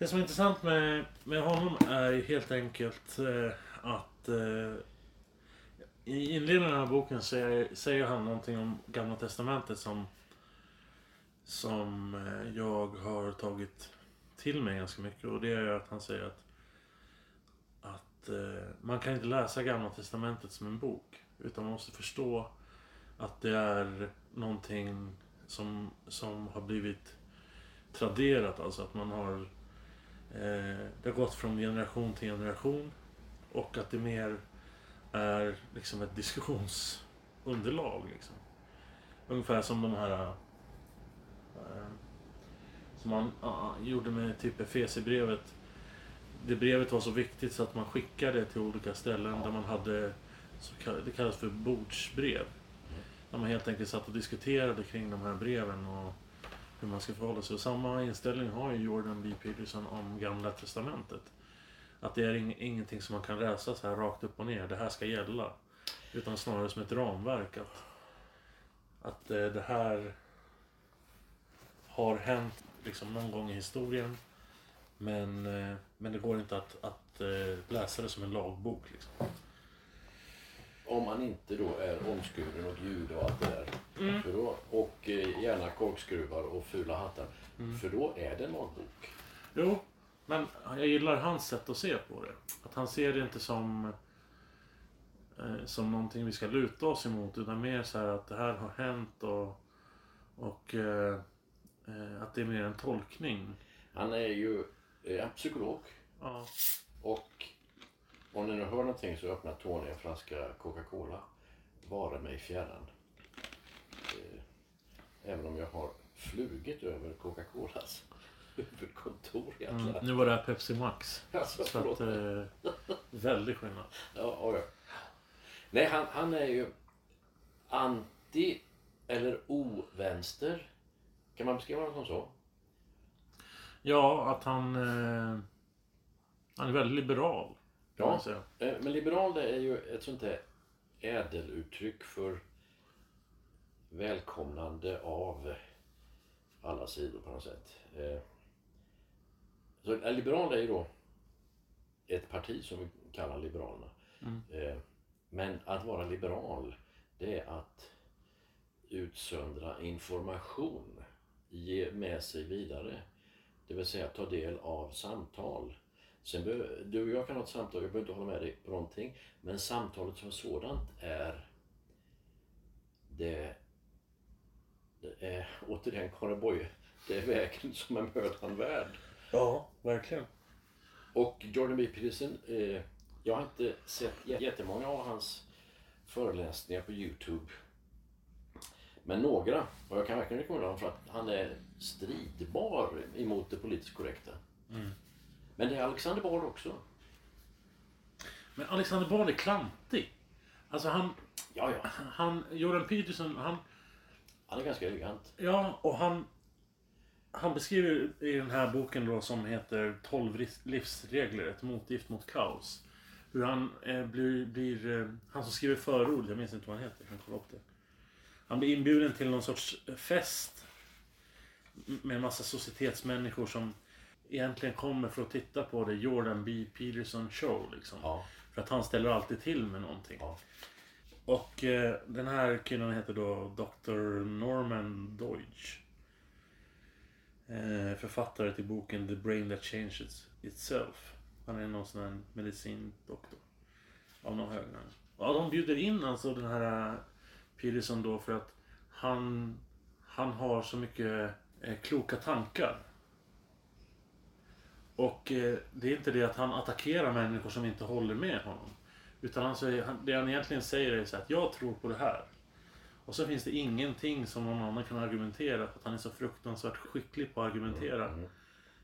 Det som är intressant med, med honom är ju helt enkelt eh, att eh, i inledningen av den här boken säger, säger han någonting om Gamla Testamentet som som eh, jag har tagit till mig ganska mycket. Och det är att han säger att att eh, man kan inte läsa Gamla Testamentet som en bok utan man måste förstå att det är någonting som, som har blivit traderat, alltså att man har det har gått från generation till generation och att det mer är liksom ett diskussionsunderlag. Liksom. Ungefär som de här eh, som man gjorde med typ Efesierbrevet. Det brevet var så viktigt så att man skickade till olika ställen där man hade så kall- det kallas för bordsbrev. Där man helt enkelt satt och diskuterade kring de här breven och hur man ska förhålla sig. Och samma inställning har ju Jordan B. Peterson om Gamla Testamentet. Att det är ing- ingenting som man kan läsa så här rakt upp och ner. Det här ska gälla. Utan snarare som ett ramverk. Att, att eh, det här har hänt liksom någon gång i historien. Men, eh, men det går inte att, att eh, läsa det som en lagbok. Liksom. Om man inte då är omskuren och Gud och allt det där. För då, och eh, gärna korkskruvar och fula hattar. För då är det en lagbok. Jo, men jag gillar hans sätt att se på det. Att han ser det inte som eh, som någonting vi ska luta oss emot utan mer så här att det här har hänt och, och eh, eh, att det är mer en tolkning. Han är ju eh, psykolog. Ja. Och om ni nu hör någonting så öppnar Tony en flaska Coca-Cola. Vare mig fjärran. Eh, Även om jag har flugit över Coca-Colas huvudkontor i Mm, nu var det här Pepsi Max. Alltså, Så att, eh, väldig skillnad. Ja, ja, ja. Nej, han, han är ju anti eller ovänster. Kan man beskriva honom som så? Ja, att han, eh, han är väldigt liberal. Ja. Eh, Men liberal det är ju ett sånt där ädeluttryck för välkomnande av alla sidor på något sätt. Eh, Så eh, liberal är ju då ett parti som vi kallar Liberalerna. Eh, Men att vara liberal, det är att utsöndra information, ge med sig vidare. Det vill säga ta del av samtal. Sen behöver, du och jag kan ha ett samtal, jag behöver inte hålla med dig på någonting. Men samtalet som sådant är det, det är återigen Karin Boye, det är vägen som är mödan värd. Ja, verkligen. Och Jordan B. Peterson, eh, jag har inte sett jä- jättemånga av hans föreläsningar på Youtube. Men några, och jag kan verkligen rekommendera honom för att han är stridbar emot det politiskt korrekta. Men det är Alexander Bard också. Men Alexander Bard är klantig. Alltså han, Ja, ja. han, Jordan Peterson, han, Han är ganska elegant. Ja, och han, han beskriver i den här boken då som heter 12 ris- livsregler, ett motgift mot kaos. Hur han eh, blir, blir eh, han som skriver förord, jag minns inte vad han heter, jag kan kolla upp det. Han blir inbjuden till någon sorts fest. Med en massa societetsmänniskor som egentligen kommer för att titta på det Jordan B. Peterson show liksom. Ja. För att han ställer alltid till med någonting. Ja. Och eh, den här killen heter då Dr. Norman Deutsch. Eh, författare till boken The Brain That Changes Itself. Han är någon sån här medicindoktor. Av någon hög. Ja, de bjuder in alltså den här eh, Peterson då för att han, han har så mycket eh, kloka tankar. Och eh, det är inte det att han attackerar människor som inte håller med honom. Utan han säger, han, det han egentligen säger är så att jag tror på det här. Och så finns det ingenting som någon annan kan argumentera för att han är så fruktansvärt skicklig på att argumentera. Mm.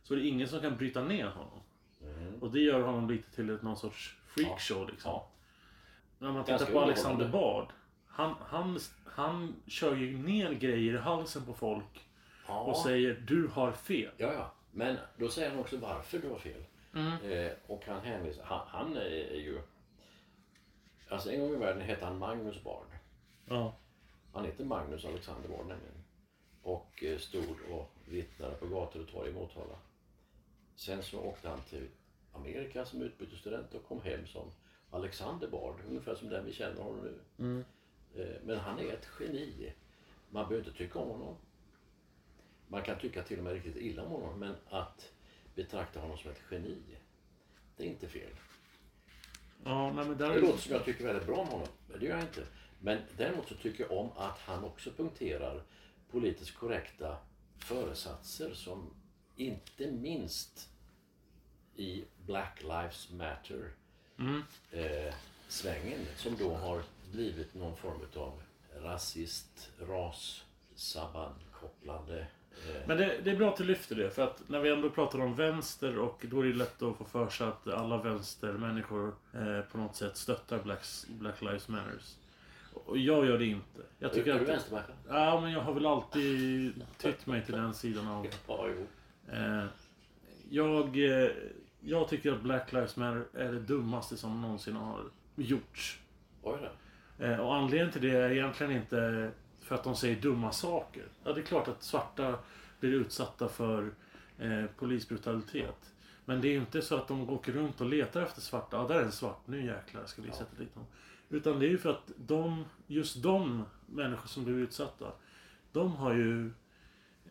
Så det är ingen som kan bryta ner honom. Mm. Och det gör honom lite till ett, någon sorts freakshow liksom. Ja. När man tittar på Alexander. Bard. Han, han, han kör ju ner grejer i halsen på folk Ja. och säger du har fel. Ja, ja. Men då säger han också varför du har fel. Mm. Eh, och han hänvisar, han, han är ju... Alltså en gång i världen hette han Magnus Bard. Ja. Han heter Magnus Alexander Bard nämligen. Och eh, stod och vittnade på gator och torg i Motala. Sen så åkte han till Amerika som utbytesstudent och kom hem som Alexander Bard. Ungefär som den vi känner honom nu. Mm. Eh, Men han är ett geni. Man behöver inte tycka om honom. Man kan tycka till och med riktigt illa om honom. Men att betrakta honom som ett geni, det är inte fel. Ja, nej, men där Det låter som jag tycker väldigt bra om honom. Men det gör jag inte. Men däremot så tycker jag om att han också punkterar politiskt korrekta föresatser som inte minst i Black Lives Matter Mm. eh, svängen som då har blivit någon form av rasist, ras, sammankopplande eh, Men det, det är bra att du lyfter det, för att när vi ändå pratar om vänster och då är det lätt att få för sig att alla vänstermänniskor eh, på något sätt stöttar Black, Black Lives Matters. Och jag gör det inte. Jag tycker är, är du vänstermänniska? Ja, men jag har väl alltid tyckt mig till den sidan av... Ja. Eh, jag, eh, jag tycker att Black Lives Matter är det dummaste som någonsin har gjorts. Oj då. Eh, och anledningen till det är egentligen inte för att de säger dumma saker. Ja, det är klart att svarta blir utsatta för eh, polisbrutalitet. Men det är ju inte så att de åker runt och letar efter svarta. Ja, där är en svart. Nu jäklar ska vi sätta dit honom. Utan det är ju för att de, just de människor som blir utsatta, de har ju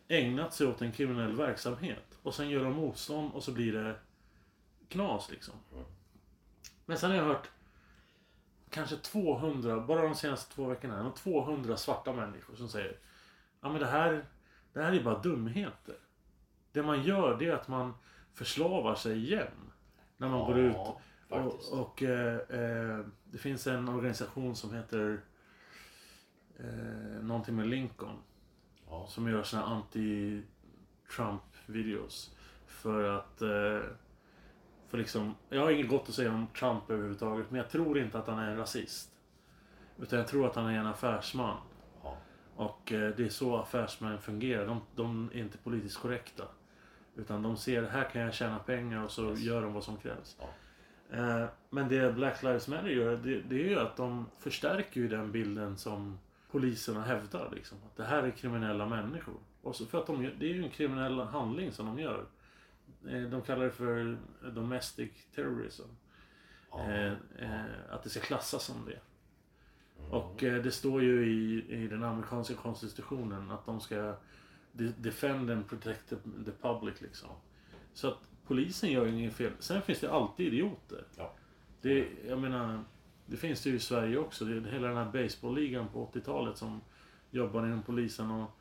ägnat sig åt en kriminell verksamhet. Och sen gör de motstånd och så blir det knas liksom. Men sen har jag hört kanske 200, bara de senaste två veckorna, här, 200 svarta människor som säger Ja men det här, det här är bara dumheter. Det man gör det är att man förslavar sig igen. När man går ut. Ja, faktiskt. Och, och eh, eh, det finns en organisation som heter eh, någonting med Lincoln. Ja. Som gör såna anti-Trump-videos. För att... Eh, för liksom, jag har inget gott att säga om Trump överhuvudtaget. Men jag tror inte att han är en rasist. Utan jag tror att han är en affärsman. Ja. Och eh, det är så affärsmän fungerar. De, de är inte politiskt korrekta. Utan de ser, här kan jag tjäna pengar och så gör de vad som krävs. Ja. Eh, men det Black Lives Matter gör, det, det är ju att de förstärker ju den bilden som poliserna hävdar. Liksom. Att det här är kriminella människor. Och så för att de, det är ju en kriminell handling som de gör. Eh, de kallar det för domestic terrorism. Ja. Eh, eh, att det ska klassas som det. Och eh, det står ju i, i den amerikanska konstitutionen att de ska de- defend and protect the, public liksom. Så att polisen gör ju inget fel. Sen finns det alltid idioter. Ja. Det, jag menar, det finns det ju i Sverige också. Det är hela den här baseballligan på 80-talet som jobbar inom polisen och,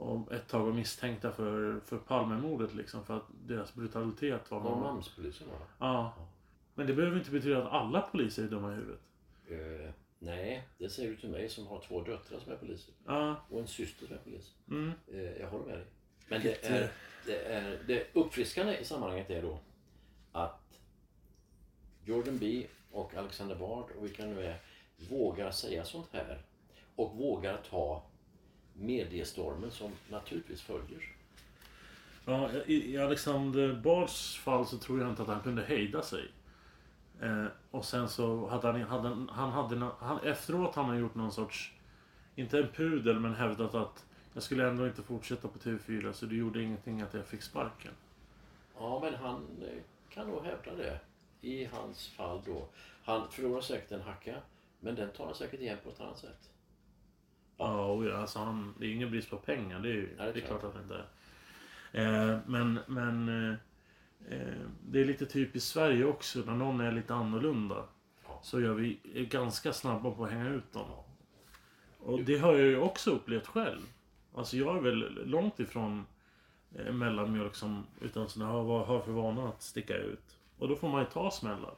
och ett tag var misstänkta för, för Palmemordet liksom. För att deras brutalitet var... Norrmalmspolisen va? Ja. Men det behöver inte betyda att alla poliser är dumma i huvudet. Eh, nej, det säger du till mig som har två döttrar som är poliser. Ja. Och en syster som är polis. Mm. Eh, jag håller med dig. Men det är, det är det uppfriskande i sammanhanget är då att Jordan B och Alexander Bard och vilka nu är vågar säga sånt här och vågar ta mediestormen som naturligtvis följer. Ja, i, Alexander Bards fall så tror jag inte att han kunde hejda sig. Eh, och sen så hade han, hade, han- hade, han, efteråt har han gjort någon sorts, inte en pudel, men hävdat att jag skulle ändå inte fortsätta på TV4 så det gjorde ingenting att jag fick sparken. Ja, men han eh, kan nog hävda det. I hans fall då. Han förlorar säkert en hacka, men den tar han säkert igen på ett annat sätt. Ja, och ja, alltså han, det är ingen brist på pengar. Det är, ju- Ja, det det är klart. att det inte är. Eh, men men eh, eh, det är lite typiskt Sverige också. När någon är lite annorlunda så gör vi ganska snabba på att hänga ut dem. Och det har jag ju också upplevt själv. Alltså jag är väl långt ifrån eh, mellanmjölk som utan sådana har, har för vana att sticka ut. Och då får man ju ta smällar.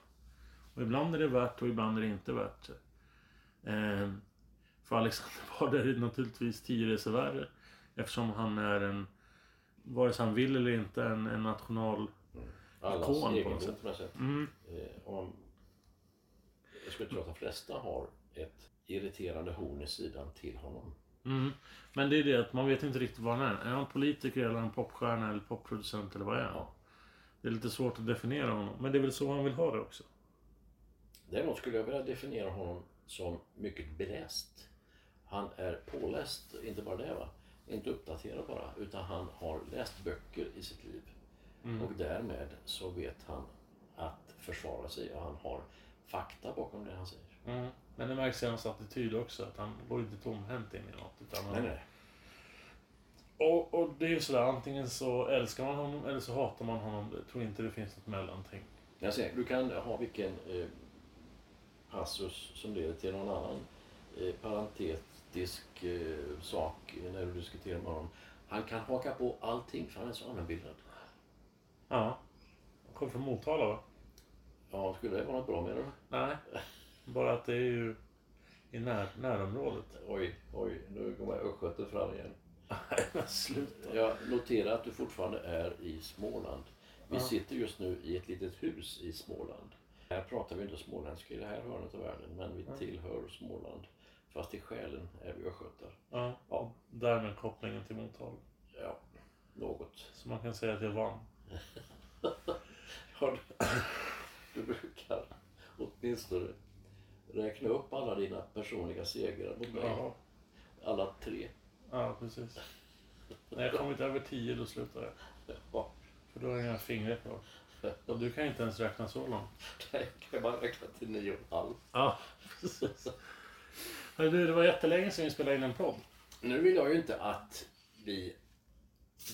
Och ibland är det värt och ibland är det inte värt. Eh, för Alexander Bard är naturligtvis tio resor värre. Eftersom han är en, vare sig han vill eller inte, en, en national... Allas Ikon på något sätt. på något sätt. Mm, Eh, om, jag skulle tro att de flesta har ett irriterande horn i sidan till honom. mm. Men det är det att man vet inte riktigt vad han är. Är han politiker eller han popstjärna eller popproducent eller vad är han? Ja. Det är lite svårt att definiera honom. Men det är väl så han vill ha det också. Däremot skulle jag vilja definiera honom som mycket beläst. Han är påläst, inte bara det va. Inte uppdaterad bara, utan han har läst böcker i sitt liv. Och därmed så vet han att försvara sig och han har fakta bakom det han säger. Mm. Men det märks i hans attityd också. Att han går inte tomhänt in i något. Utan han... Nej, nej. Och, och det är ju sådär, antingen så älskar man honom eller så hatar man honom. Jag tror inte det finns något mellanting. Jag säger, du kan ha vilken eh, passus som leder till någon annan eh, parentetisk eh, sak när du diskuterar med honom. Han kan haka på allting för han är så allmänbildad. Ja. Han kommer från Motala va? Ja, skulle det vara något bra med det? Nej. Bara att det är ju i när, närområdet. Oj, oj, nu kommer östgöten fram igen. Nej men sluta. Jag noterar att du fortfarande är i Småland. Vi Ja. sitter just nu i ett litet hus i Småland. Här pratar vi inte småländska i det här hörnet av världen, men vi tillhör Småland. Fast i själen är vi östgötar. Ja. Ja. Därmed kopplingen till Motala. Ja, något. Så man kan säga att jag vann. Du, brukar åtminstone räkna upp alla dina personliga segrar mot mig. Ja, Alla tre. ja precis. När jag kommit över 10 då slutar jag. Ja, För då har jag inga fingrar kvar. Och du kan inte ens räkna så långt. där kan man räkna till nio och en halv. Ja, precis. Du, det var jättelänge sedan vi spelade in en podd. Nu vill jag ju inte att vi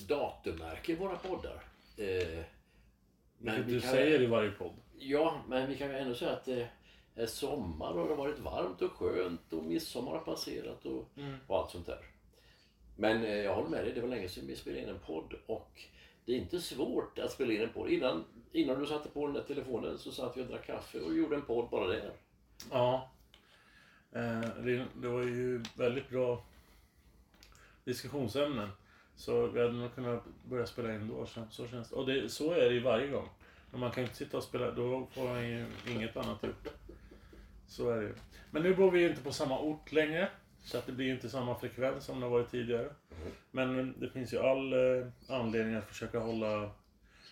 datummärker våra poddar. Eh, vi du kan- säger i varje podd. Ja, men vi kan ju ändå säga att det är sommar och det har varit varmt och skönt och midsommar har passerat och, och allt sånt där. Men eh, jag håller med dig, det var länge sedan vi spelade in en podd och det är inte svårt att spela in en podd. Innan, innan du satte på den där telefonen så satt vi och drack kaffe och gjorde en podd bara där. Ja. Eh, det, det var ju väldigt bra diskussionsämnen. Så vi hade nog kunnat börja spela in då. Så, känns det. Och det, så är det ju varje gång. Men man kan inte sitta och spela, då får man ju inget annat gjort. Så är det ju. Men nu bor vi ju inte på samma ort längre. Så att det blir ju inte samma frekvens som det har varit tidigare. Men det finns ju all eh, anledning att försöka hålla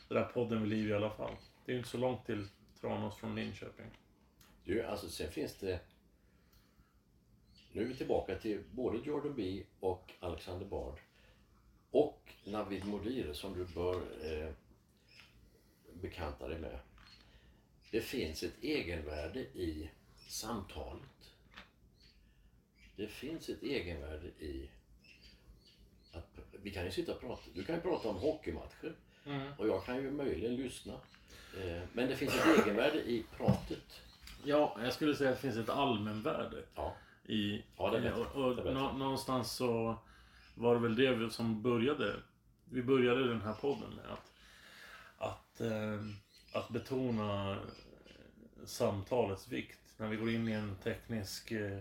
den här podden vid liv i alla fall. Det är ju inte så långt till Tranås från Linköping. Du, alltså sen finns det... Nu är vi tillbaka till både Jordan B och Alexander Bard. Och Navid Modir som du bör eh, bekanta dig med. Det finns ett egenvärde i samtalet. Det finns ett egenvärde i att vi kan ju sitta och prata. Du kan ju prata om hockeymatcher och jag kan ju möjligen lyssna. Eh, men det finns ett egenvärde i pratet. Ja, jag skulle säga att det finns ett allmänvärde Ja. I... Ja, det bättre. och, och Det nå, någonstans så var det väl det som började. Vi började den här podden med att, att, eh, att betona eh, samtalets vikt. När vi går in i en teknisk, eh,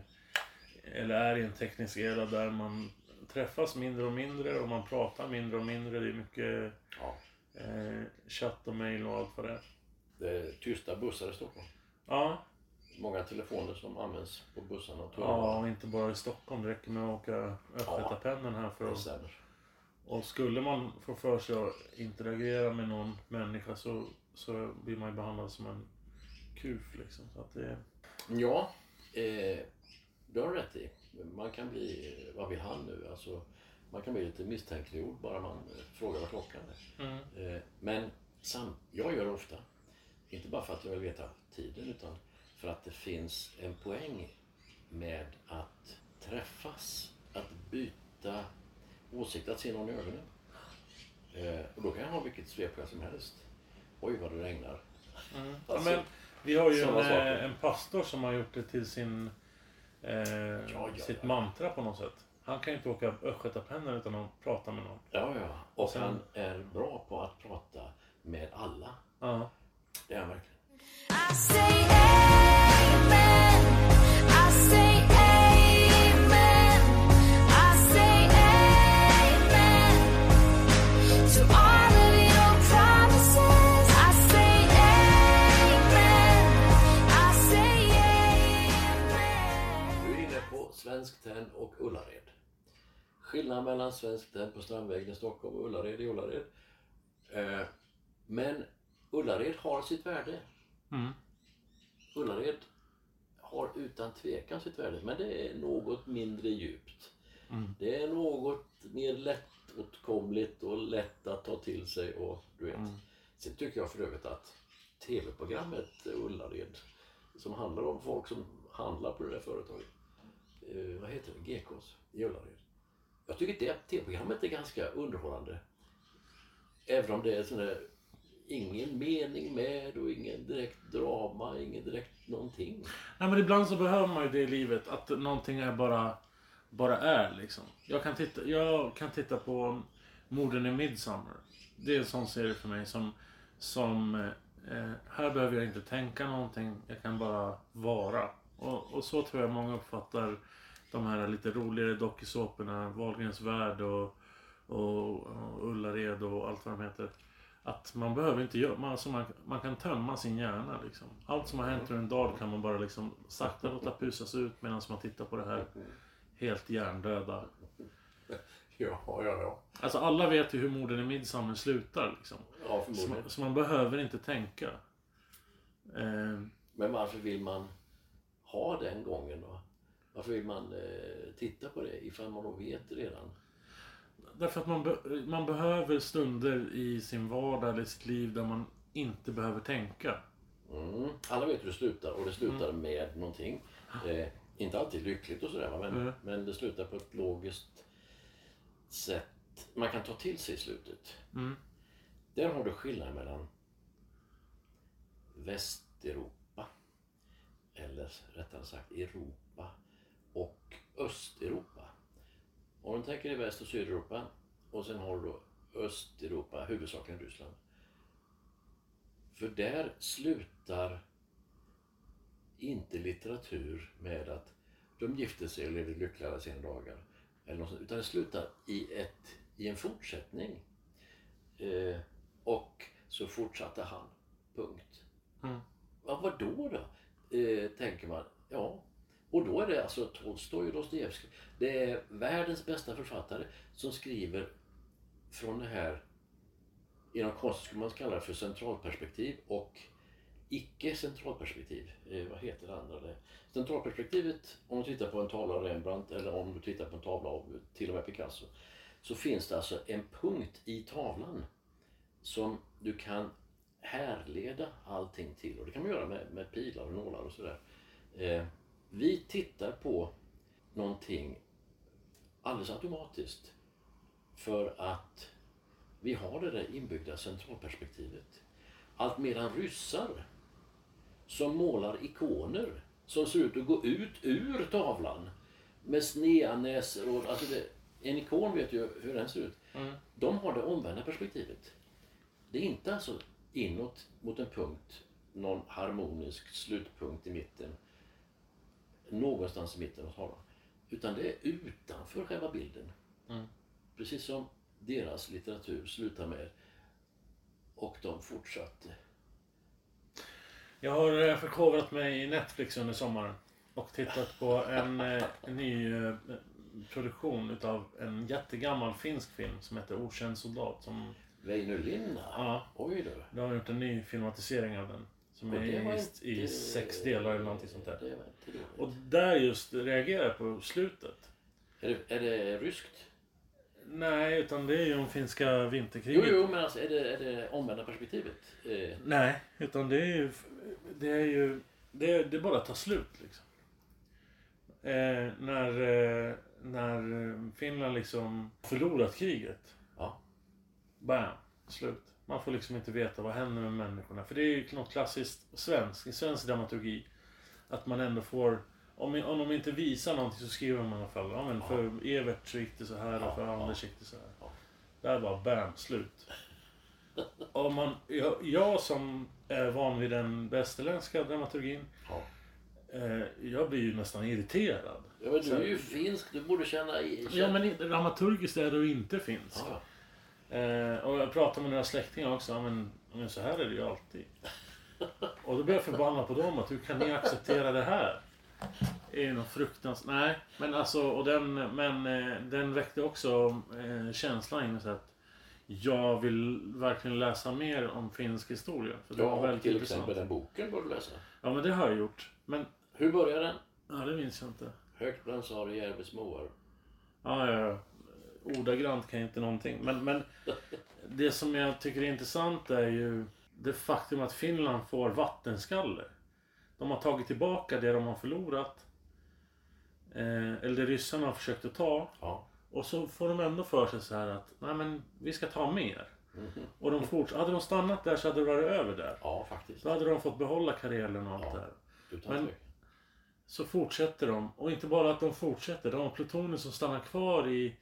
eller är i en teknisk era där man träffas mindre och mindre och man pratar mindre och mindre. Det är mycket Ja. eh, chatt och mail och allt vad det är. Det är tysta bussar i Stockholm. Ja, Många telefoner som används på bussarna och Ja, och inte bara i Stockholm. Det räcker med att åka Östgötapendeln här för att... Och skulle man få för sig att interagera med någon människa så, så blir man ju behandlad som en kuf liksom. Så att det, Ja, eh, det har du rätt i. Man kan bli, vad vill han nu? Alltså, man kan bli lite misstänkliggjord bara man frågar vad klockan är. mm. Eh, men sam, jag gör det ofta. Inte bara för att jag vill veta tiden utan för att det finns en poäng med att träffas, att byta åsikter, att se någon i ögonen. Eh, och då kan jag ha vilket svepskäl som helst. Oj vad det regnar. Mm. Alltså, ja, men vi har ju en, eh, en pastor som har gjort det till sin, eh, ja, sitt ja. mantra på något sätt. Han kan ju inte åka östgötapennan utan att prata med någon. Ja, ja. Och Sen- han är bra på att prata med alla. Ja. Det är han verkligen. Svensk Tenn och Ullared. Skillnad mellan Svensk Tenn på Strandvägen i Stockholm och Ullared i Ullared. Eh, men Ullared har sitt värde. Mm. Ullared har utan tvekan sitt värde, men det är något mindre djupt. Mm. Det är något mer lättåtkomligt och lätt att ta till sig och du vet. Mm. Sen tycker jag för övrigt att tv-programmet Ullared som handlar om folk som handlar på det där företaget. Eh, vad heter det? GKs i Ullared. Jag tycker det tv-programmet är ganska underhållande. Även om det är sån där, ingen mening med och ingen direkt drama, ingen direkt någonting. Nej men ibland så behöver man ju det i livet. Att någonting är bara, bara är liksom. Jag kan titta, jag kan titta på Morden i Midsummer. Det är en sån serie för mig som, som eh, här behöver jag inte tänka någonting. Jag kan bara vara. Och, och så tror jag många uppfattar de här lite roligare dokusåporna. Wahlgrens värld och, och, och Ullared och allt vad de heter. Att man behöver inte göra, man, alltså man, man kan tömma sin hjärna liksom. Allt som har hänt under en dag kan man bara liksom sakta låta pusas ut medan man tittar på det här helt hjärndöda. Ja, ja, ja. Alltså alla vet ju hur morden i Midsummer slutar liksom. Ja, Så förmodligen. man, så man behöver inte tänka. Eh, Men varför vill man ha den gången då? Varför vill man eh, titta på det ifall man då vet redan? därför att man, be, man behöver stunder i sin vardag eller sitt liv där man inte behöver tänka. Mm. Alla vet hur det slutar och det slutar med någonting. Eh, inte alltid lyckligt och sådär men, Mm. men det slutar på ett logiskt sätt. Man kan ta till sig i slutet. Mm. Där har du skillnad mellan Västeuropa, eller rättare sagt Europa, och Östeuropa. Om du tänker i Väst och Sydeuropa och sen har du då Östeuropa, huvudsakligen Ryssland. För där slutar inte litteratur med att de gifte sig och levde lyckliga alla sina dagar. Eller något utan det slutar i, ett, i en fortsättning. Eh, och så fortsatte han. Punkt. Mm. Ja, vad då då? Eh, tänker man. Ja. Och då är det alltså Tolstoj och Dostojevskij. Det är världens bästa författare som skriver från det här, inom konsten skulle man kalla det för centralperspektiv och icke-centralperspektiv. Eh, vad heter det andra? Det? Centralperspektivet, om du tittar på en tavla av Rembrandt eller om du tittar på en tavla av till och med Picasso, så finns det alltså en punkt i tavlan som du kan härleda allting till. Och det kan man göra med, med pilar och nålar och sådär. Eh, vi tittar på någonting alldeles automatiskt för att vi har det där inbyggda centralperspektivet. Allt medan ryssar som målar ikoner som ser ut att gå ut ur tavlan med sneda näsor. och- Alltså det, en ikon vet ju hur den ser ut. De har det omvända perspektivet. Det är inte alltså inåt mot en punkt, någon harmonisk slutpunkt i mitten, någonstans i mitten av tavlan. Utan det är utanför själva bilden. Precis som deras litteratur slutar med och de fortsatte. Jag har eh, förkovrat mig i Netflix under sommaren. Och tittat på en, eh, en ny eh, produktion utav en jättegammal finsk film som heter Okänd soldat. Som, Väinö Linna? ja, Oj då. de har gjort en ny filmatisering av den. Som Och är i, inte- i sex delar eller någonting sånt där. Det. Och där just reagerar jag på slutet. Är, det, är det ryskt? Nej, utan det är ju om finska Jo, vinterkriget. jo, men alltså är det, är det omvända perspektivet? Eh, Nej, utan det är ju... Det är ju... Det, det bara tar slut liksom. Eh, när, eh, när Finland liksom förlorat kriget. ja. Bam! Slut. Man får liksom inte veta vad händer med människorna. För det är ju något klassiskt svenskt, i svensk dramaturgi. Att man ändå får... Om, om de inte visar någonting så skriver man i alla fall. Ja, men för Evert så gick det så här och för Anders gick det så här. Ja. Där bara bam, slut. Om man, jag, jag som är van vid den västerländska dramaturgin. ja. Eh, jag blir ju nästan irriterad. ja men du är ju finsk, du borde känna... i- Ja men dramaturgiskt är ju inte finsk. Ja, Eh, och jag pratar med några släktingar också. Men, men så här är det ju alltid. Och då blir jag förbannad på dem. Att hur kan ni acceptera det här? Är något fruktansvärt. Nej, men alltså. Och den, men eh, den väckte också eh, känslan i mig. Så att jag vill verkligen läsa mer om finsk historia. För det var ja väldigt till intressant. exempel den boken bör du läsa. Ja, men det har jag gjort. Men, Hur börjar den? ja, det minns jag inte. Högt bland Sara Järves moar. Ja, ja, ja. Ordagrant kan jag inte någonting. Men, men det som jag tycker är intressant är ju det faktum att Finland får vattenskalle. De har tagit tillbaka det de har förlorat. Eh, eller det ryssarna har försökt att ta. Ja. Och så får de ändå för sig så här att nej men vi ska ta mer. Mhm. Och de forts- hade de stannat där så hade det varit över där. Ja, faktiskt. Då hade de fått behålla Karelen och allt Ja. det. Utan Men-. Så fortsätter de. Och inte bara att de fortsätter. De har plutoner som stannar kvar i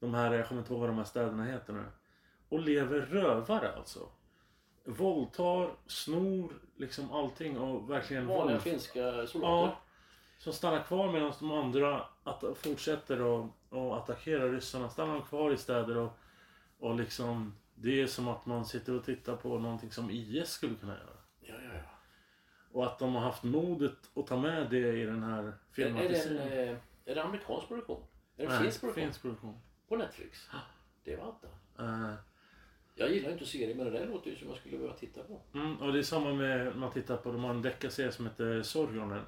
de här, jag kommer inte ihåg vad de här städerna heter nu. Och lever rövare alltså. Våldtar, snor, liksom allting och verkligen Vanliga våld- finska soldater. Ja. Som stannar kvar medan de andra att, fortsätter och, och attackera ryssarna. Stannar de kvar i städer och, och liksom Det är som att man sitter och tittar på någonting som IS skulle kunna göra. Ja, ja, ja. Och att de har haft modet att ta med det i den här Är, är, det en, filmatiseringen. eh, är det amerikansk produktion? Är det Nej, finsk produktion? finsk produktion. På Netflix? Det var inte. Eh, Jag gillar inte serier men det där låter ju som jag skulle behöva titta på. Mm, och det är samma med, man tittar på, de har en deckarserie som heter Sorjonen.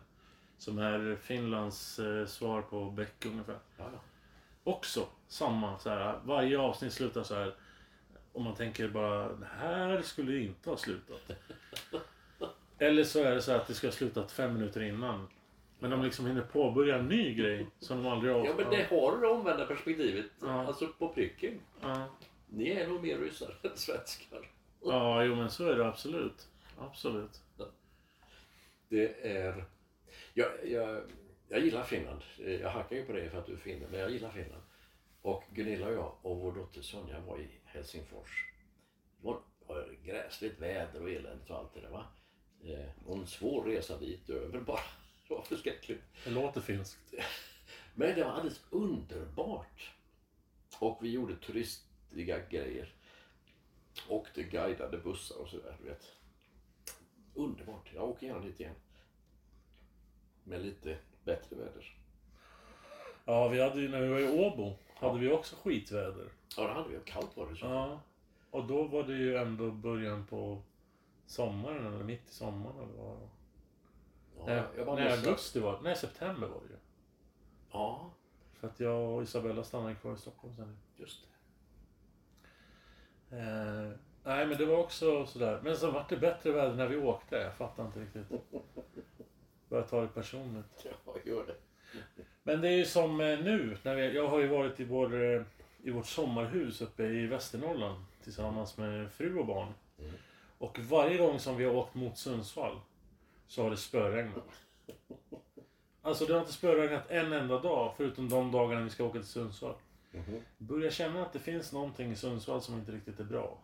Som är Finlands eh, svar på Beck ungefär. Ja, ja. Också samma, så här, varje avsnitt slutar så här. Och man tänker bara, det här skulle inte ha slutat. Eller så är det så här att det ska ha slutat fem minuter innan. Men de liksom hinner påbörja en ny grej som de aldrig har... ja men det har det omvända perspektivet. Ja. Alltså på pricken. Ja, Ni är nog mer ryssar än svenskar. ja jo men så är det absolut. Absolut. Det är... Jag, jag, jag gillar Finland. Jag hackar ju på dig för att du är finne, men jag gillar Finland. Och Gunilla och jag och vår dotter Sonja var i Helsingfors. Det var, var gräsligt väder och eländigt och allt det där va. Eh, och en svår resa dit över bara. Det var förskräckligt. Det låter finskt. Men det var alldeles underbart. Och vi gjorde turistiga grejer. Åkte guidade bussar och sådär, du vet. Underbart. Jag åker gärna dit igen. Med lite bättre väder. Ja, vi hade ju, när vi var i Åbo, hade vi också skitväder. Ja, det hade vi. Kallt var det så. Ja. Och då var det ju ändå början på sommaren, eller mitt i sommaren. Eller vad. Ja, nej, jag nej, missade- augusti var Nej, september var det ju. Ja, För att jag och Isabella stannade kvar i Stockholm sen. just det. Eh, nej, men det var också sådär. Men sen vart det bättre väder när vi åkte. Jag fattar inte riktigt. Började ta det personligt. Ja, gör det. Men det är ju som eh, nu. När vi, jag har ju varit i, vår, eh, i vårt sommarhus uppe i Västernorrland tillsammans med fru och barn. Mm. Och varje gång som vi har åkt mot Sundsvall så har det spöregnat. Alltså det har inte spöregnat en enda dag förutom de dagarna vi ska åka till Sundsvall. Mhm. Börjar känna att det finns någonting i Sundsvall som inte riktigt är bra.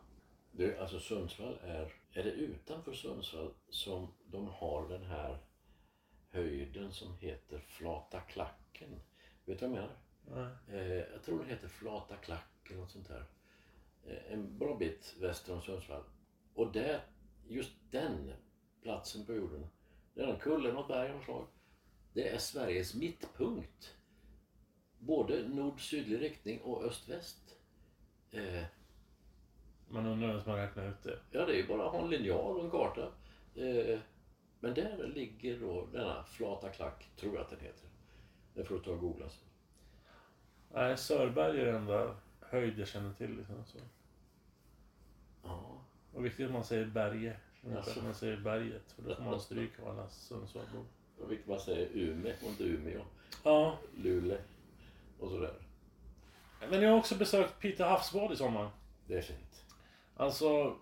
Du, alltså Sundsvall är... Är det utanför Sundsvall som de har den här höjden som heter Flata klacken? Vet du vad jag menar? Eh, jag tror den heter Flata klack eller något sånt där. Eh, en bra bit väster om Sundsvall. Och där, just den platsen på jorden, det är en kulle, något berg av något slag. Det är Sveriges mittpunkt. Både nord-sydlig riktning och öst-väst. Eh, Man undrar hur man räknar ut det. ja, det är ju bara att ha en linjal och en karta. Eh, men där ligger då denna Flata klack, tror jag att den heter. Det får du ta och googla. sen. Nej, Sörberg är den enda höjd jag känner till. Liksom, så. Ja. Och viktigt att man säger berge. Jaså. att man säger berget. För då får man stryk av alla Sundsvallbor. Och vilket man säger Umeå och inte Umeå. Ja, Luleå och sådär. men jag har också besökt Piteå havsbad i sommar. Det är fint. Alltså,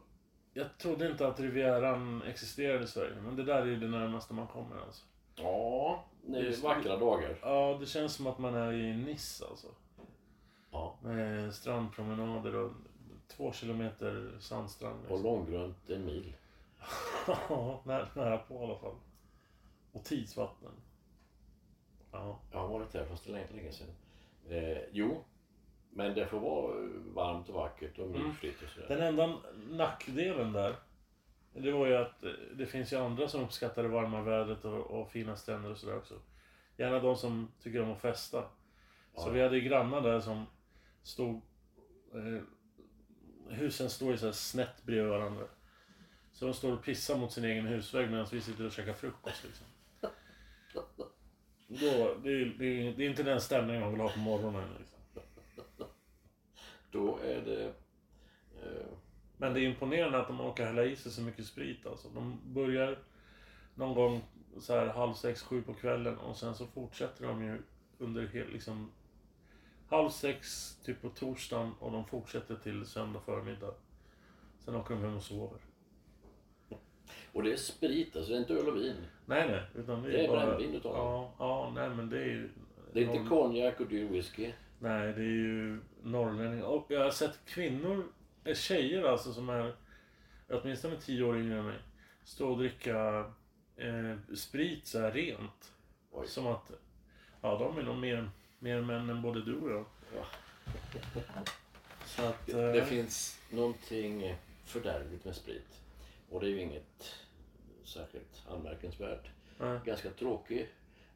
jag trodde inte att Rivieran existerade i Sverige. Men det där är ju det närmaste man kommer alltså. Ja, det är Just- vackra dagar. Ja, det känns som att man är i Nice alltså. Ja. Med strandpromenader och två kilometer sandstrand. Och Liksom. långgrunt en mil. Ja, nära, nära på i alla fall. Och tidsvatten. Ja. Jag har varit där fast det är länge, länge sedan. Eh, jo, men det får vara varmt och vackert och myrfritt och sådär. Den enda nackdelen där, det var ju att eh, det finns ju andra som uppskattar det varma vädret och, och fina stränder och sådär också. Gärna de som tycker om att festa. Så Ja. vi hade ju grannar där som stod... Eh, husen står ju så här snett bredvid varandra. Så de står och pissar mot sin egen husvägg medan vi sitter och käkar frukost liksom. Då, det, är, det, är, det är inte den stämningen man vill ha på morgonen. Liksom. Då är det... Eh, Men det är imponerande att de orkar hälla i sig så mycket sprit alltså. De börjar någon gång så här halv sex, sju på kvällen och sen så fortsätter de ju under hel, liksom halv sex typ på torsdagen och de fortsätter till söndag förmiddag. Sen åker de hem och sover. och det är sprit, alltså det är inte öl och vin. Nej, nej. Utan det Det är bara... brännvin du talar om. ja, ja, nej men det är. Det är inte konjak och dyr whisky. Nej, det är ju norrlänningar. Och jag har sett kvinnor, eh, tjejer alltså som är åtminstone tio år yngre än mig, stå och dricka eh, sprit så här rent. Oj. Som att, ja de är nog mer, mer män än både du och jag. Ja. Så att, Det eh, finns någonting fördärvligt med sprit. Och det är ju inget särskilt anmärkningsvärt. nej. Ganska tråkig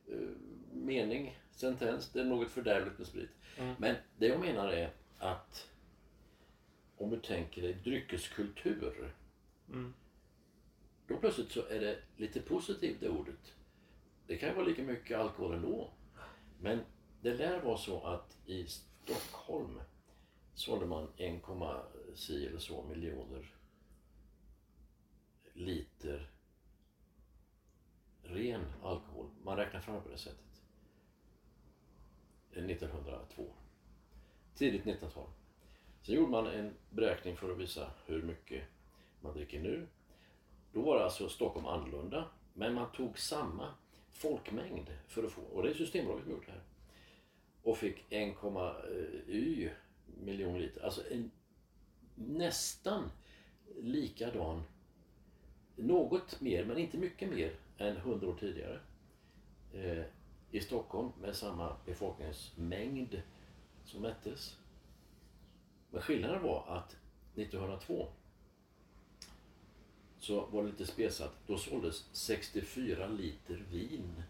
eh, mening, sentens. Det är något fördärvligt med sprit. Mm. Men det jag menar är att om du tänker dig dryckeskultur. Mm. Då plötsligt så är det lite positivt det ordet. Det kan ju vara lika mycket alkohol ändå. Men det lär vara så att i Stockholm sålde man 1, si eller så miljoner liter ren alkohol. Man räknar fram det på det sättet. Eh, 1902. Tidigt 1900-tal. Sen gjorde man en beräkning för att visa hur mycket man dricker nu. Då var det alltså Stockholm annorlunda. Men man tog samma folkmängd för att få, och det är Systembolaget som gjort det här. Och fick 1, eh, y miljon liter. Alltså en nästan likadan, något mer men inte mycket mer än 100 år tidigare. Eh, I Stockholm med samma befolkningsmängd som mättes. Men skillnaden var att 1902 så var det lite spesat. Då såldes 64 liter vin.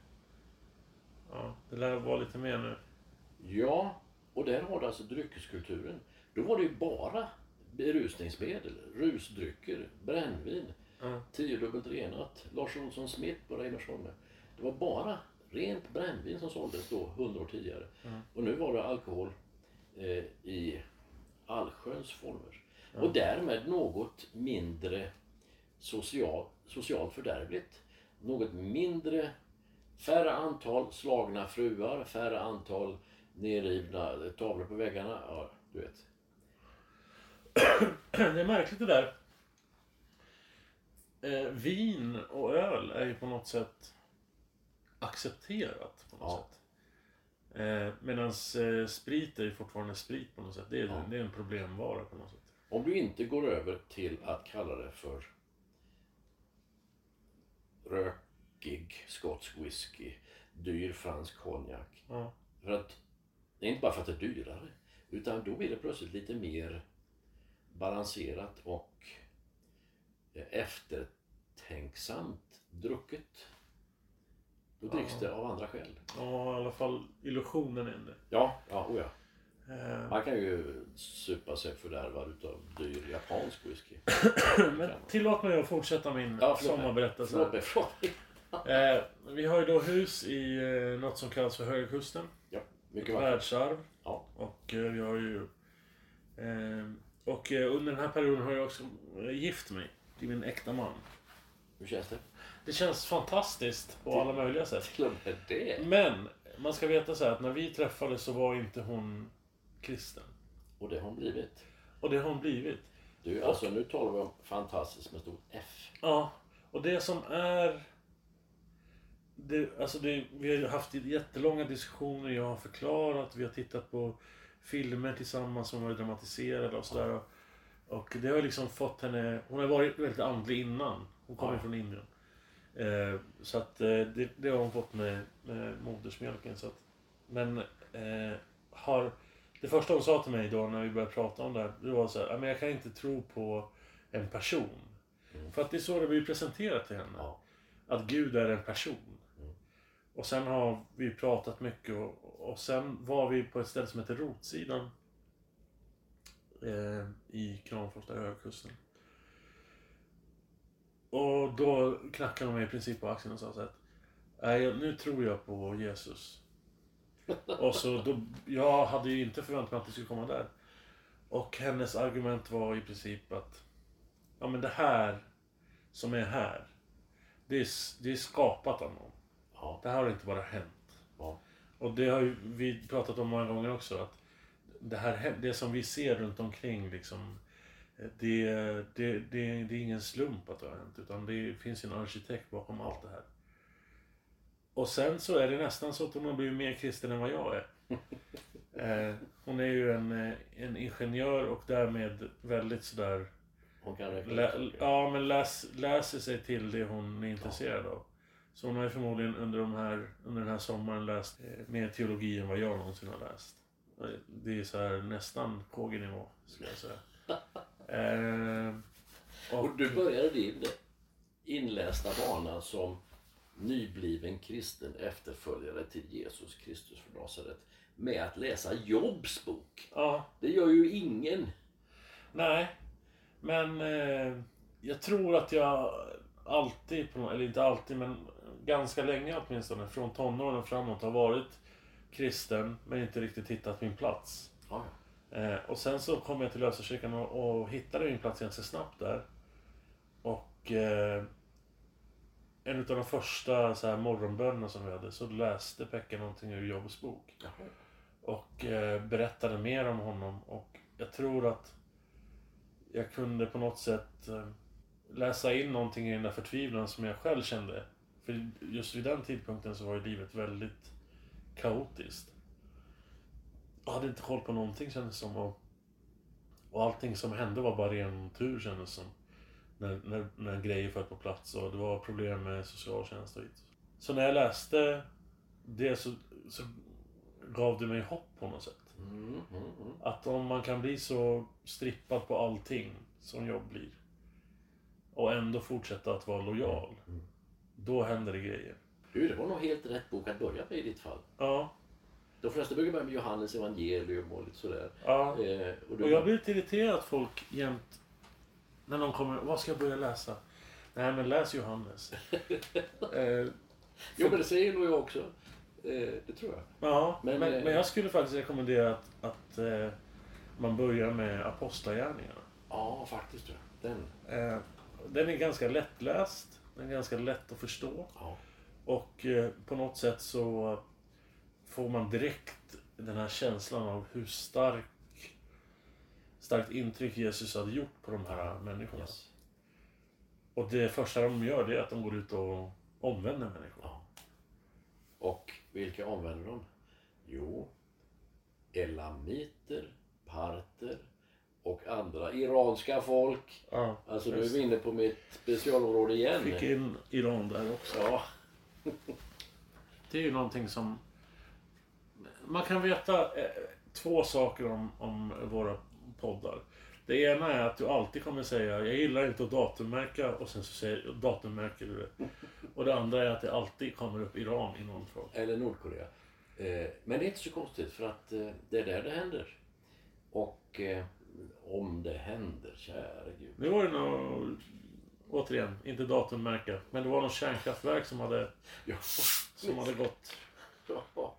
Ja, det lär vara lite mer nu. Ja, och där har du alltså dryckeskulturen. Då var det ju bara berusningsmedel, rusdrycker, brännvin, Tiodubbelt renat, Lars Olsson Smith på Reimersholme. Det var bara rent brännvin som såldes då, 100 år tidigare. Och nu var det alkohol eh, i allsköns former. Och därmed något mindre social, socialt fördärvligt. Något mindre, färre antal slagna fruar, färre antal nerrivna tavlor på väggarna. Ja, du vet. Det är märkligt det där. Eh, vin och öl är ju på något sätt accepterat på något Ja. sätt. Eh, Medan eh, sprit är ju fortfarande sprit på något sätt. Det är, Ja. det är en problemvara på något sätt. Om du inte går över till att kalla det för rökig skotsk whisky, dyr fransk konjak. Ja. För att, det är inte bara för att det är dyrare, utan då blir det plötsligt lite mer balanserat och eftertänksamt drucket. Då dricks det av andra skäl. ja, i alla fall illusionen är det. Ja, ja, oh ja. Eh, Man kan ju supa sig fördärvad utav dyr japansk whisky. Men tillåt mig att fortsätta min Ja, förlåt sommarberättelse. Förlåt mig. Förlåt mig. Eh, vi har ju då hus i eh, något som kallas för Höga Kusten. Ja, mycket vackert. världsarv. Ja. Och eh, vi har ju... Eh, och eh, under den här perioden har jag också gift mig till min äkta man. Hur känns det? Det känns fantastiskt på alla möjliga sätt. Till och med det. Men man ska veta så här att när vi träffades så var inte hon kristen. Och det har hon blivit. Och det har hon blivit. Du, alltså nu talar vi om fantastiskt med stort F. Ja, och det som är... Det, alltså det, vi har haft jättelånga diskussioner, jag har förklarat, vi har tittat på filmer tillsammans som varit dramatiserade och sådär. Och det har liksom fått henne... Hon har varit väldigt andlig innan. Hon kommer Ja. från Indien. Eh, så att eh, det, det har hon fått med, med modersmjölken. Så att, men eh, har... Det första hon sa till mig då när vi började prata om det här, det var så här, "Ja, men jag kan inte tro på en person. För att det är så det blir presenterat till henne. Ja. Att Gud är en person. Mm. Och sen har vi pratat mycket och, och sen var vi på ett ställe som heter Rotsidan. Eh, I Kramfors, där högkusten. Och då knackade de mig i princip på axeln och sa så att Nej, nu tror jag på Jesus. och så då, jag hade ju inte förväntat mig att det skulle komma där. Och hennes argument var i princip att Ja men det här som är här. Det är, det är skapat av någon. Ja. Det här har inte bara hänt. Ja. Och det har ju vi pratat om många gånger också. Att det, här, det som vi ser runt omkring liksom. Det, det, det, det är ingen slump att det har hänt. Utan det finns en arkitekt bakom allt det här. Och sen så är det nästan så att hon har blivit mer kristen än vad jag är. Eh, hon är ju en, eh, en ingenjör och därmed väldigt sådär Hon kan Lä, ja, men läs, läser sig till det hon är intresserad av. Så hon har ju förmodligen under, de här, under den här sommaren läst eh, mer teologi än vad jag någonsin har läst. Det är så här nästan KG-nivå, skulle jag säga. eh, och, Och du började din inlästa bana som nybliven kristen efterföljare till Jesus Kristus från Nasaret med att läsa Jobs bok. Ja, Det gör ju ingen. nej. Men eh, jag tror att jag alltid, eller inte alltid, men ganska länge åtminstone, från tonåren framåt har varit kristen, men inte riktigt hittat min plats. Ja, Eh, och sen så kom jag till Lösakyrkan och, och hittade min plats ganska snabbt där. Och eh, en av de första så här, morgonbönerna som vi hade så läste Pekka någonting ur Jobs bok. ja. Och eh, berättade mer om honom. Och jag tror att jag kunde på något sätt eh, läsa in någonting i den där förtvivlan som jag själv kände. För just vid den tidpunkten så var ju livet väldigt kaotiskt. Jag hade inte koll på någonting kändes som. Och, och allting som hände var bara ren tur kändes som. När, när, när grejer föll på plats och det var problem med socialtjänst och hit. Så när jag läste det så, så gav det mig hopp på något sätt. Mm, mm, mm. Att om man kan bli så strippad på allting som jag blir och ändå fortsätta att vara lojal. Då händer det grejer. Du, det var nog helt rätt bok att börja med i ditt fall. Ja, De flesta brukar börja med Johannes evangelium och lite sådär. ja. Eh, och Och jag blir lite irriterad att folk jämt när någon kommer, vad ska jag börja läsa? Nej men läs Johannes. eh, Jo, men det säger nog jag också. Eh, det tror jag. ja, Men, men, eh, men, jag skulle faktiskt rekommendera att, att eh, man börjar med Apostlagärningarna. Ja, faktiskt. Den. Eh, den är ganska lättläst, den är ganska lätt att förstå. Ja. Och eh, på något sätt så får man direkt den här känslan av hur stark starkt intryck Jesus hade gjort på de här människorna. Yes. Och det första de gör det är att de går ut och omvänder människor. Ja. Och vilka omvänder de? Jo, elamiter, parter och andra iranska folk. Ja, Alltså nu är vi inne på mitt specialområde igen. Fick in Iran där också. Ja, Det är ju någonting som... Man kan veta eh, två saker om, om våra poddar. Det ena är att du alltid kommer säga jag gillar inte att datummärka och sen så säger datummärker du det. Och det andra är att det alltid kommer upp Iran i någon fråga. eller Nordkorea. Eh, men det är inte så konstigt för att eh, det är där det händer. Och om det händer, käre gud. Nu var det nog, återigen, inte datummärka, men det var något kärnkraftverk som hade, Ja. som hade gått Ja.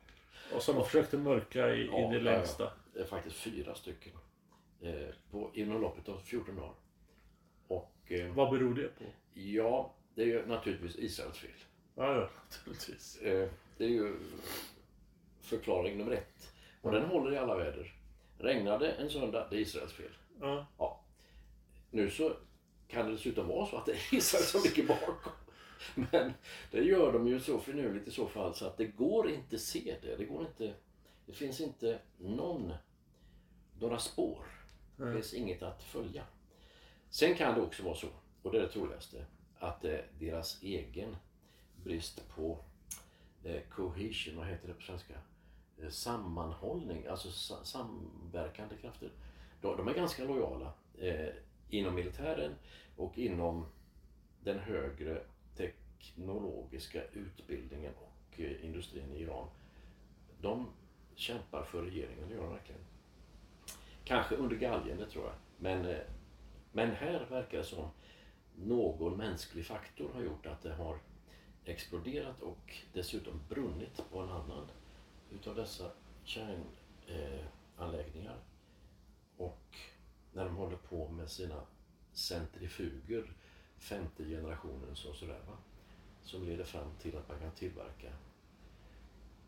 och som de försökte mörka i, Ja, i det längsta. Det är faktiskt fyra stycken. Eh, på, inom loppet av 14 dagar. Och eh, Vad beror det på? ja, det är ju naturligtvis Israels fel. Ja, ja, naturligtvis. Eh, det är ju förklaring nummer ett. Och den håller i alla väder. Regnade en söndag, det är Israels fel. Ja, Ja. Nu så kan det dessutom vara så att det är Israel som ligger bakom. Men det gör de ju så finurligt i så fall så att det går inte se det. Det går inte... Det finns inte någon... Några spår. Det finns inget att följa. Sen kan det också vara så, och det är det troligaste, att är deras egen brist på eh, cohesion, vad heter det på svenska? Eh, sammanhållning, alltså sa- samverkande krafter. De, de är ganska lojala eh, inom militären och inom den högre teknologiska utbildningen och eh, industrin i Iran. De kämpar för regeringen, det gör de verkligen. Kanske under galgen, det tror jag. Men, eh, men här verkar det som någon mänsklig faktor har gjort att det har exploderat och dessutom brunnit på en annan utav dessa kärnanläggningar. Eh, och när de håller på med sina centrifuger, femte generationens och sådär va, som leder fram till att man kan tillverka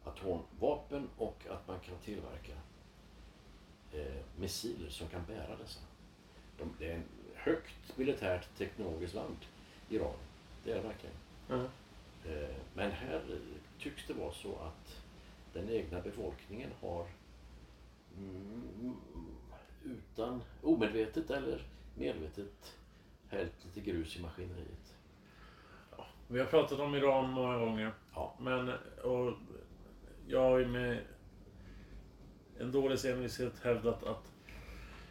atomvapen och att man kan tillverka eh, missiler som kan bära dessa. De, det är en högt militärt teknologiskt land, Iran. Det är det verkligen. ja. Eh, Men här tycks det vara så att den egna befolkningen har mm, utan omedvetet eller medvetet hällt lite grus i maskineriet. Vi har pratat om Iran många gånger. Ja. Men, och jag har ju med en dålig envishet hävdat att,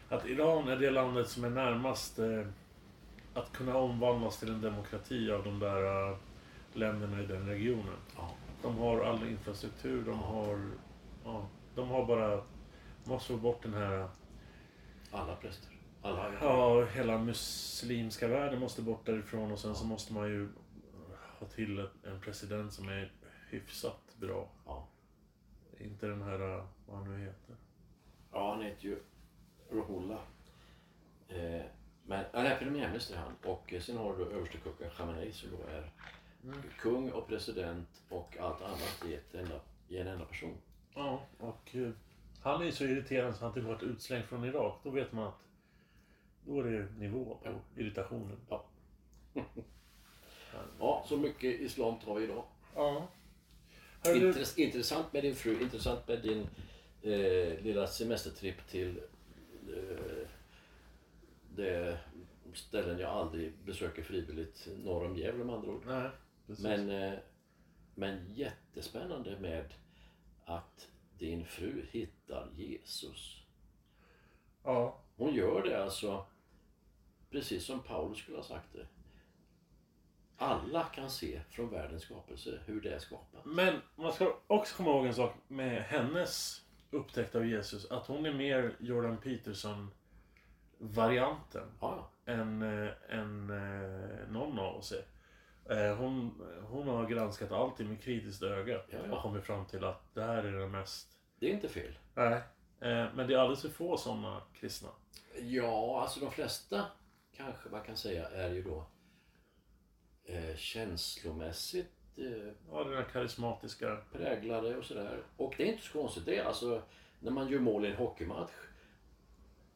att Iran är det landet som är närmast eh, att kunna omvandlas till en demokrati av de där eh, länderna i den regionen. Ja. De har all infrastruktur, de har... Ja, de har bara... Måste få bort den här... Alla präster. Alla Ja, hela muslimska världen måste bort därifrån och sen så måste man ju ha till en president som är hyfsat bra. Ja. Inte den här, vad han nu heter. Ja, han heter ju Ruhollah. Eh, men han är premiärminister han. Och eh, sen har du överstekucken Khamenei som då är kung och president och allt annat i, ett enda, i en enda person. Ja, och uh, han är ju så irriterande så han typ varit utslängd från Irak. Då vet man att då är det nivå på irritationen. Ja. ja, så mycket islam tar vi idag. Ja. Intress- intressant med din fru, intressant med din eh, lilla semestertripp till eh, det ställen jag aldrig besöker frivilligt norr om Gävle med andra ord. nej. Men, eh, men jättespännande med att din fru hittar Jesus. Ja, Hon gör det alltså precis som Paulus skulle ha sagt det. Alla kan se från världens skapelse hur det är skapat. Men man ska också komma ihåg en sak med hennes upptäckt av Jesus. Att hon är mer Jordan Peterson-varianten Ja, än, eh, än eh, någon av oss är. Eh, Hon, hon har granskat allting med kritiskt öga Ja, ja. och kommit fram till att det här är det mest... det är inte fel. Nej. Men det är alldeles för få sådana kristna. Ja, alltså de flesta kanske man kan säga är ju då eh, känslomässigt eh, Ja, den här karismatiska... präglade och sådär. Och det är inte så konstigt. Det är alltså när man gör mål i en hockeymatch.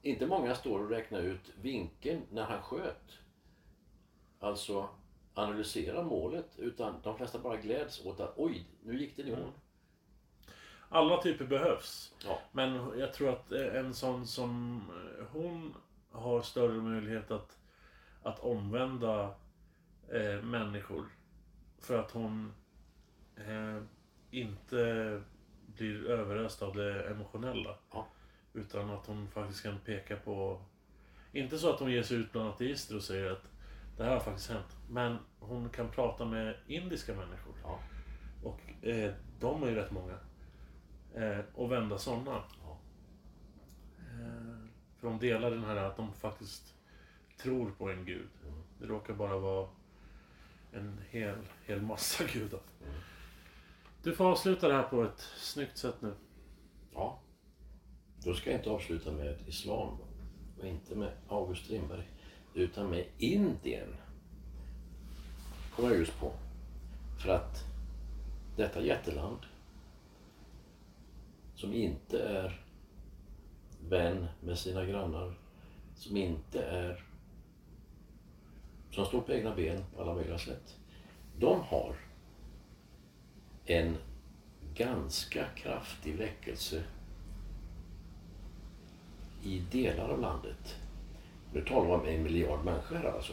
Inte många står och räknar ut vinkeln när han sköt. Alltså analysera målet. Utan de flesta bara gläds åt att oj, nu gick det i mål. Alla typer behövs. Ja. Men jag tror att eh, en sån som eh, hon har större möjlighet att, att omvända eh, människor. För att hon eh, inte blir överöst av det emotionella. Ja. Utan att hon faktiskt kan peka på... Inte så att hon ger sig ut bland ateister och säger att det här har faktiskt hänt. Men hon kan prata med indiska människor. Ja. Och eh, de är ju rätt många. Eh, och vända sådana. Ja. Eh, för de delar den här att de faktiskt tror på en gud. Det råkar bara vara en hel, hel massa gudar. Du får avsluta det här på ett snyggt sätt nu. Ja. Då ska jag inte avsluta med islam och inte med August Strindberg utan med Indien. Kommer jag just på. För att detta jätteland som inte är vän med sina grannar, som inte är som står på egna ben på alla möjliga sätt. De har en ganska kraftig väckelse i delar av landet. Nu talar vi om en miljard människor alltså.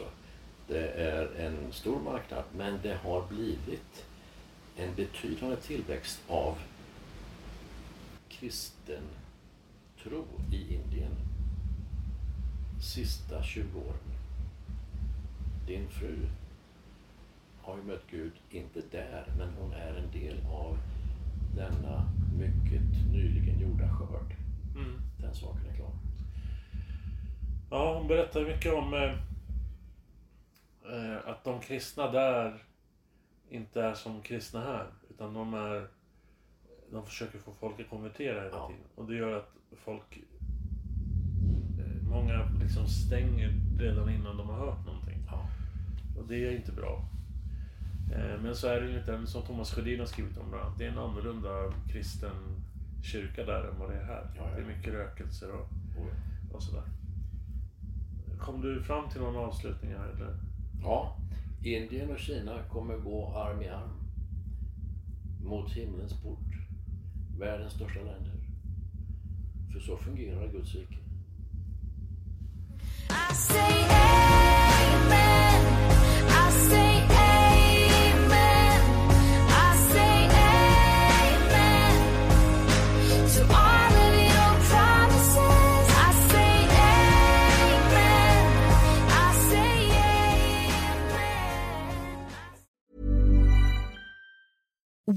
Det är en stor marknad men det har blivit en betydande tillväxt av kristen tro i Indien sista 20 åren. Din fru har ju mött Gud, inte där, men hon är en del av denna mycket nyligen gjorda skörd. Mm. Den saken är klar. Ja, hon berättar mycket om eh, eh, att de kristna där inte är som kristna här. Utan de är... De försöker få folk att konvertera hela Ja. tiden. Och det gör att folk... Eh, många liksom stänger redan innan de har hört någonting. Ja. Och det är inte bra. Eh, Men så är det ju inte, som Thomas Sjödin har skrivit om bland annat, det är en annorlunda kristen kyrka där än vad det är här. Ja, ja. Det är mycket rökelser och, Och- och sådär. Kom du fram till någon avslutning här eller? Ja, Indien och Kina kommer gå arm i arm mot himlens port. Världens största länder. För så fungerar Guds rike.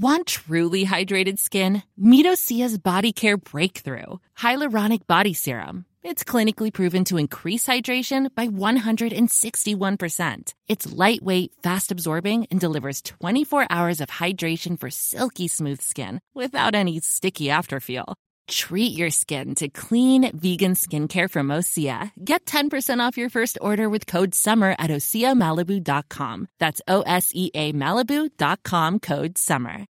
Want truly hydrated skin? Medocia's Body Care Breakthrough Hyaluronic Body Serum. It's clinically proven to increase hydration by 161%. It's lightweight, fast absorbing, and delivers 24 hours of hydration for silky smooth skin without any sticky afterfeel. Treat your skin to clean vegan skincare from Osea. Get 10% off your first order with code SUMMER at OseaMalibu.com. That's O S E A Malibu.com code SUMMER.